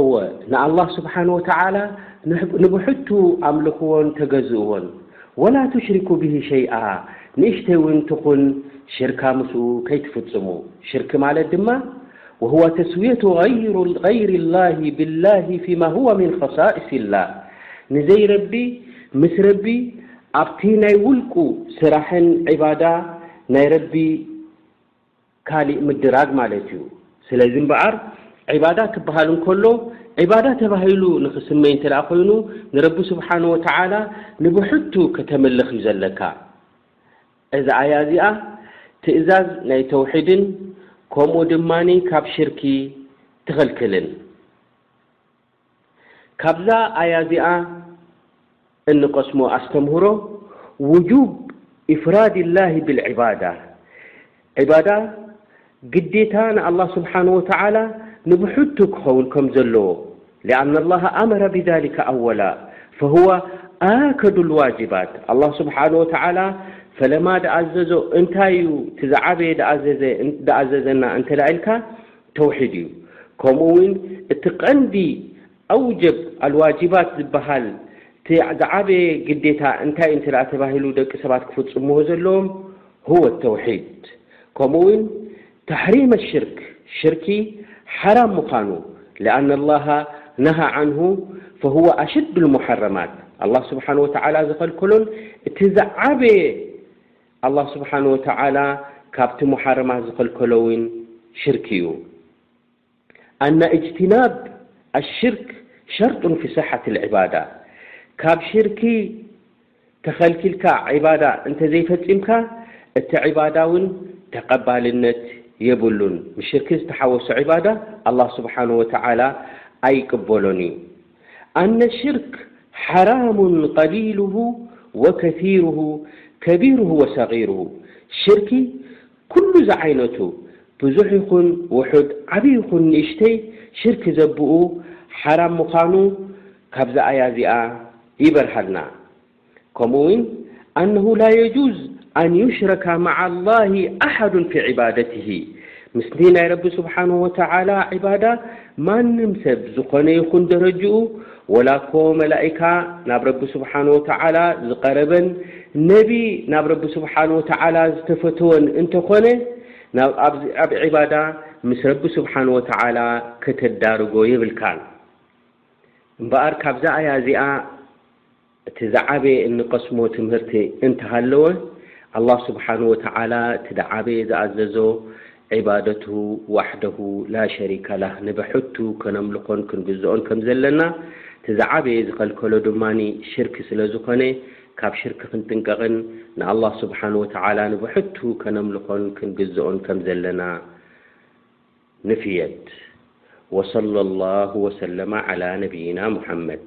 እወ፣ ንኣላህ ስብሓነሁ ወተዓላ ንብሕቱ ኣምልኽዎን ተገዝእዎን፣ ወላ ቱሽሪኩ ቢሂ ሸይኣ፣ ንእሽተይ እውን ትኹን ሽርካ ምስኡ ከይትፍጽሙ፣ ሽርክ ማለት ድማ፣ ወሁወ ተስውየቱ ገይሪላሂ ቢላሂ ፊማ ሁወ ሚን ኸሳኢሲላህ፣ ንዘይረቢ ምስ ረቢ ኣብቲ ናይ ውልቁ ስራሕን ዒባዳ ናይ ረቢ፣ ካሊእ ምድራግ ማለት እዩ። ስለዚ እምበኣር ዒባዳ ክበሃል እንከሎ ዒባዳ ተባሂሉ ንኽስመይ እንተድኣ ኮይኑ ንረቢ ስብሓነሁ ወተዓላ ንብሕቱ ከተምልኽ እዩ ዘለካ። እዛ ኣያ እዚኣ ትእዛዝ ናይ ተውሒድን ከምኡ ድማ ካብ ሽርኪ ትኽልክልን ካብዛ ኣያ እዚኣ እንቐስሞ ኣስተምህሮ ውጁብ ኢፍራዲላሂ ቢልዒባዳ፣ ዒባዳ ግዴታ ንኣላህ ስብሓነሁ ወተዓላ ንብሕቱ ክኸውን ከም ዘለዎ፣ ሊኣነላህ ኣመረ ቢዛሊከ ኣወላ ፈሁወ ኣከዱልዋጅባት፣ ኣላህ ስብሓነሁ ወተዓላ ፈለማ ድኣዘዞ፣ እንታይ እዩ እቲ ዝዓበየ ድኣዘዘ፣ ድኣዘዘና እንተድኣ ኢልካ፣ ተውሒድ እዩ። ከምኡ እውን እቲ ቀንዲ ኣውጀብ ኣልዋጂባት ዝበሃል እቲ ዝዓበየ ግዴታ እንታይ እዩ እንተድኣ ተባሂሉ ደቂ ሰባት ክፍፅምዎ ዘለዎም ሁወ ተውሒድ ከምኡ እውን ተሕሪመ ሽርክ ሽርኪ ሓራም ምዃኑ ሊኣነ ላሃ ነሃ ዓንሁ ፈሁወ ኣሸዱ ልሙሓረማት ኣላህ ስብሓነሁ ወተዓላ ዝኸልከሎን እቲ ዝዓበየ ኣላህ ስብሓን ወተዓላ ካብቲ ሙሓረማት ዝኸልከሎ ውን ሽርክ እዩ። ኣና እጅትናብ ኣሽርክ ሸርጡን ፊ ስሓት ልዕባዳ ካብ ሽርክ ተኸልኪልካ ዒባዳ እንተዘይፈፂምካ እቲ ዒባዳ ውን ተቐባልነት የብሉን። ምስ ሽርክ ዝተሓወሶ ዒባዳ ኣላህ ስብሓን ወተዓላ ኣይቅበሎን እዩ። ኣነ ሽርክ ሓራሙ ቀሊሉሁ ወከሲሩሁ ከቢሩሁ ወሰጊሩሁ፣ ሽርኪ ኩሉ ዝዓይነቱ ብዙሕ ይኹን ውሑድ ዓብይ ይኹን ንእሽተይ ሽርኪ ዘብኡ ሓራም ምዃኑ ካብዛ ኣያ እዚኣ ይበርሃልና። ከምኡውን ኣነሁ ላ የጁዝ ኣን ዩሽረካ መዓ ላሂ ኣሓዱን ፊ ዒባደትሂ ምስቲ ናይ ረቢ ስብሓነሁ ወተዓላ ዒባዳ ማንም ሰብ ዝኾነ ይኹን ደረጅኡ ወላኮ መላኢካ ናብ ረቢ ስብሓነሁ ወተዓላ ዝቐረበን ነቢ ናብ ረቢ ስብሓነሁ ወተዓላ ዝተፈተወን እንተኾነ ኣብ ዒባዳ ምስ ረቢ ስብሓነሁ ወተዓላ ከተዳርጎ የብልካን እምበኣር ካብዛ ኣያ እዚኣ እቲ ዝዓበየ እንቐስሞ ትምህርቲ እንተሃለወ ኣላህ ስብሓነሁ ወተዓላ እቲ ዝዓበየ ዝኣዘዞ ዒባደትሁ ዋሕደሁ ላ ሸሪከ ላህ ንብሕቱ ከነምልኾን ክንግዝኦን ከምዘለና እቲ ዝዓበየ ዝኸልከሎ ድማ ሽርክ ስለዝኾነ ካብ ሽርክ ክንጥንቀቕን ንኣላህ ስብሓነሁ ወተዓላ ንብሕቱ ከነምልኾን ክንግዝኦን ከምዘለና ንፍየድ ወሰለላሁ ወሰለመ ዓላ ነብይና ሙሓመድ።